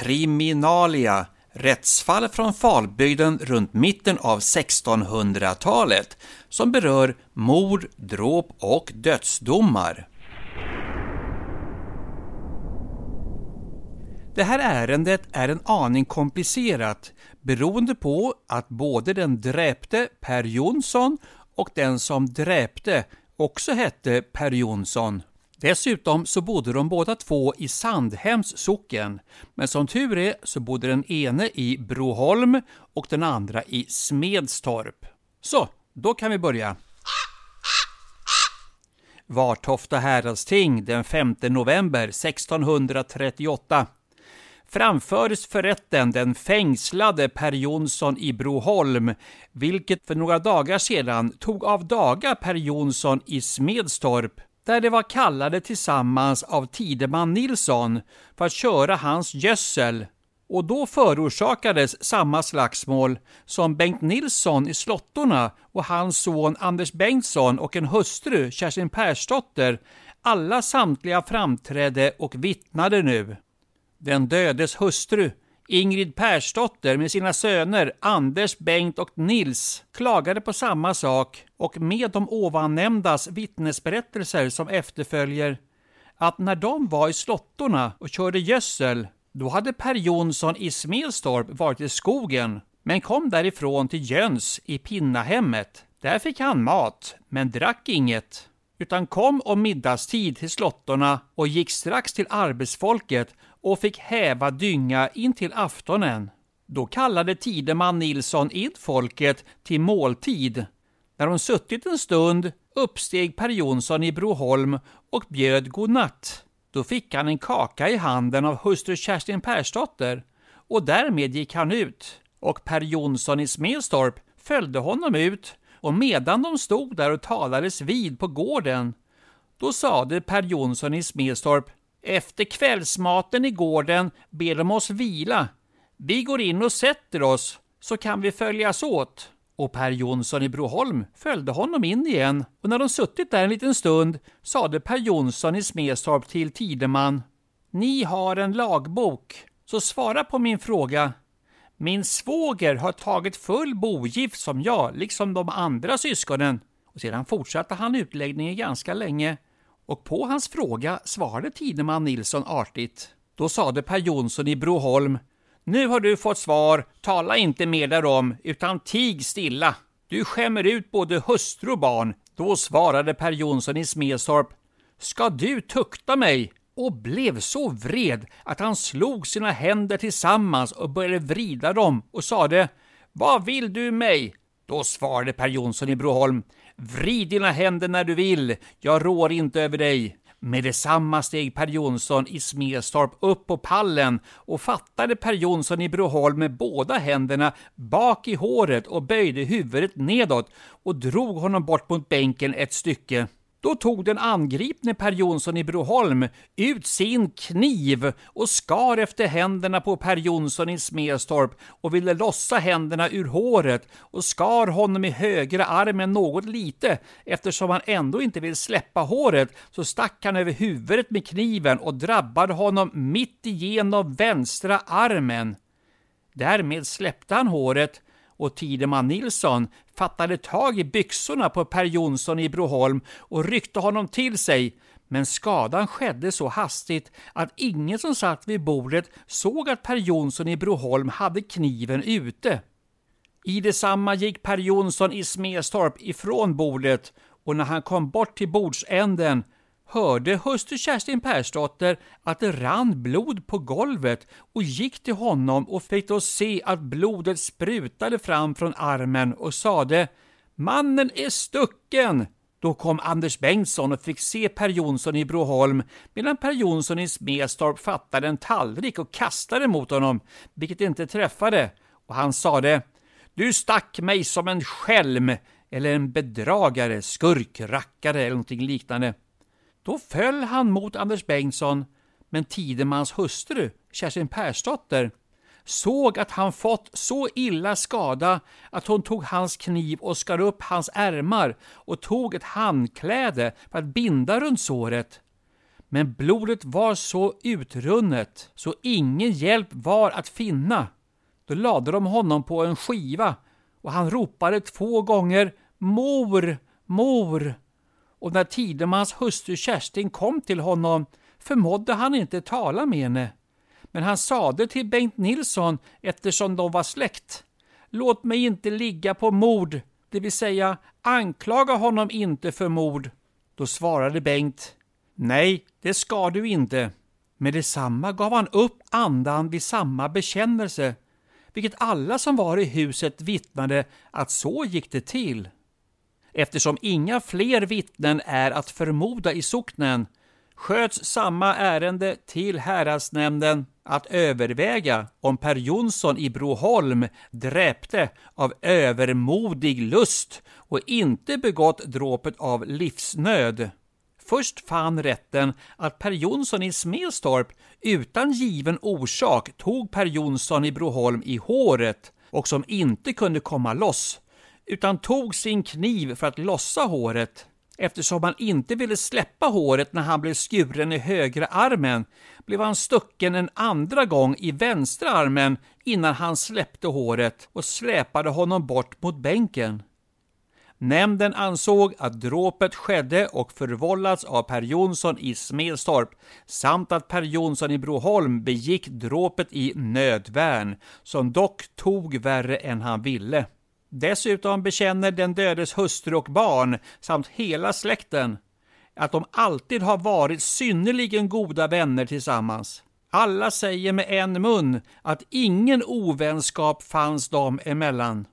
Kriminalia Rättsfall från Falbygden runt mitten av 1600-talet som berör mord, dråp och dödsdomar. Det här ärendet är en aning komplicerat beroende på att både den dräpte Per Jonsson och den som dräpte också hette Per Jonsson. Dessutom så bodde de båda två i Sandhems socken, men som tur är så bodde den ene i Broholm och den andra i Smedstorp. Så, då kan vi börja. Vartofta häradsting den 5 november 1638 framfördes för rätten den fängslade Per Jonsson i Broholm, vilket för några dagar sedan tog av daga Per Jonsson i Smedstorp, där de var kallade tillsammans av Tideman Nilsson för att köra hans gödsel. Och då förorsakades samma slagsmål som Bengt Nilsson i Slottorna och hans son Anders Bengtsson och en hustru, Kerstin Persdotter, alla samtliga framträdde och vittnade nu. Den dödes hustru, Ingrid Persdotter med sina söner Anders, Bengt och Nils klagade på samma sak och med de ovannämndas vittnesberättelser som efterföljer att när de var i slottorna och körde gödsel då hade Per Jonsson i Smedstorp varit i skogen men kom därifrån till Jöns i Pinnahemmet. Där fick han mat, men drack inget, utan kom om middagstid till slottorna och gick strax till arbetsfolket och fick häva dynga in till aftonen. Då kallade Tideman Nilsson in folket till måltid. När de suttit en stund uppsteg Per Jonsson i Broholm och bjöd godnatt. Då fick han en kaka i handen av hustru Kerstin Persdotter och därmed gick han ut och Per Jonsson i Smedstorp följde honom ut och medan de stod där och talades vid på gården då sade Per Jonsson i Smedstorp efter kvällsmaten i gården ber de oss vila. Vi går in och sätter oss, så kan vi följas åt. Och Per Jonsson i Broholm följde honom in igen, och när de suttit där en liten stund sade Per Jonsson i Smedstorp till Tideman Ni har en lagbok, så svara på min fråga. Min svåger har tagit full bogift som jag, liksom de andra syskonen. Och sedan fortsatte han utläggningen ganska länge och på hans fråga svarade Tideman Nilsson artigt. Då sade Per Jonsson i Broholm Nu har du fått svar, tala inte mer därom, utan tig stilla. Du skämmer ut både hustru och barn. Då svarade Per Jonsson i Smedstorp Ska du tukta mig? och blev så vred att han slog sina händer tillsammans och började vrida dem och sade Vad vill du mig? Då svarade Per Jonsson i Broholm Vrid dina händer när du vill, jag rår inte över dig. Med detsamma steg Per Jonsson i Smedstorp upp på pallen och fattade Per Jonsson i Broholm med båda händerna bak i håret och böjde huvudet nedåt och drog honom bort mot bänken ett stycke. Då tog den angripne Per Jonsson i Broholm ut sin kniv och skar efter händerna på Per Jonsson i Smedstorp och ville lossa händerna ur håret och skar honom i högra armen något lite. Eftersom han ändå inte vill släppa håret så stack han över huvudet med kniven och drabbade honom mitt igenom vänstra armen. Därmed släppte han håret och Tideman Nilsson fattade tag i byxorna på Per Jonsson i Broholm och ryckte honom till sig, men skadan skedde så hastigt att ingen som satt vid bordet såg att Per Jonsson i Broholm hade kniven ute. I detsamma gick Per Jonsson i Smedstorp ifrån bordet och när han kom bort till bordsänden hörde hustru Kerstin Persdotter att det rann blod på golvet och gick till honom och fick då se att blodet sprutade fram från armen och sade ”Mannen är stucken!” Då kom Anders Bengtsson och fick se Per Jonsson i Broholm medan Per Jonsson i Smedstorp fattade en tallrik och kastade mot honom, vilket inte träffade, och han sade ”Du stack mig som en skälm eller en bedragare, skurk, rackare eller någonting liknande”. Då föll han mot Anders Bengtsson, men Tidemans hustru, Kerstin Persdotter, såg att han fått så illa skada att hon tog hans kniv och skar upp hans ärmar och tog ett handkläde för att binda runt såret. Men blodet var så utrunnet så ingen hjälp var att finna. Då lade de honom på en skiva och han ropade två gånger ”Mor, mor!” Och när Tidemans hustru Kerstin kom till honom förmådde han inte tala med henne. Men han sade till Bengt Nilsson, eftersom de var släkt, låt mig inte ligga på mord, det vill säga anklaga honom inte för mord. Då svarade Bengt, nej, det ska du inte. Med detsamma gav han upp andan vid samma bekännelse, vilket alla som var i huset vittnade att så gick det till. Eftersom inga fler vittnen är att förmoda i socknen sköts samma ärende till häradsnämnden att överväga om Per Jonsson i Broholm dräpte av övermodig lust och inte begått dråpet av livsnöd. Först fann rätten att Per Jonsson i Smedstorp utan given orsak tog Per Jonsson i Broholm i håret och som inte kunde komma loss, utan tog sin kniv för att lossa håret. Eftersom han inte ville släppa håret när han blev skuren i högra armen blev han stucken en andra gång i vänstra armen innan han släppte håret och släpade honom bort mot bänken. Nämnden ansåg att dråpet skedde och förvållats av Per Jonsson i Smedstorp samt att Per Jonsson i Broholm begick dråpet i nödvärn, som dock tog värre än han ville. Dessutom bekänner den dödes hustru och barn samt hela släkten att de alltid har varit synnerligen goda vänner tillsammans. Alla säger med en mun att ingen ovänskap fanns dem emellan.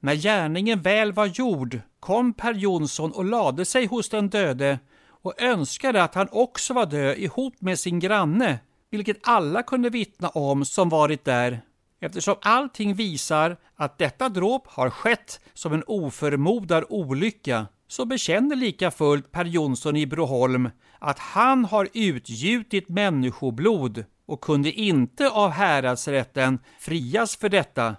När gärningen väl var gjord kom Per Jonsson och lade sig hos den döde och önskade att han också var död ihop med sin granne, vilket alla kunde vittna om som varit där eftersom allting visar att detta dråp har skett som en oförmodad olycka så bekänner lika fullt Per Jonsson i Broholm att han har utgjutit människoblod och kunde inte av häradsrätten frias för detta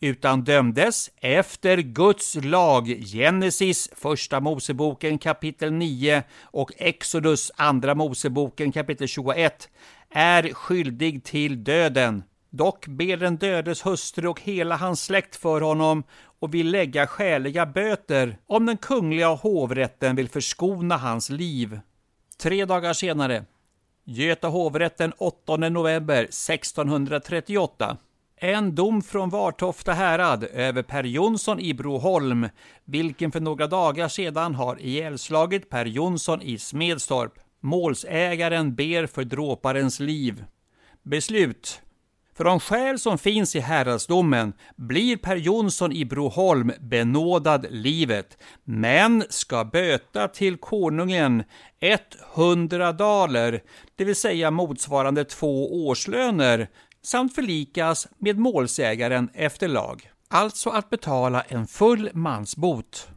utan dömdes efter Guds lag, Genesis, första Moseboken kapitel 9 och Exodus, andra Moseboken kapitel 21, är skyldig till döden. Dock ber den dödes hustru och hela hans släkt för honom och vill lägga skäliga böter om den kungliga hovrätten vill förskona hans liv. Tre dagar senare, Göta hovrätt den 8 november 1638. En dom från Vartofta härad över Per Jonsson i Broholm, vilken för några dagar sedan har ihjälslagit Per Jonsson i Smedstorp. Målsägaren ber för dråparens liv. Beslut för de skäl som finns i häradsdomen blir Per Jonsson i Broholm benådad livet, men ska böta till konungen 100 daler, det vill säga motsvarande två årslöner, samt förlikas med målsägaren efter lag. Alltså att betala en full mansbot.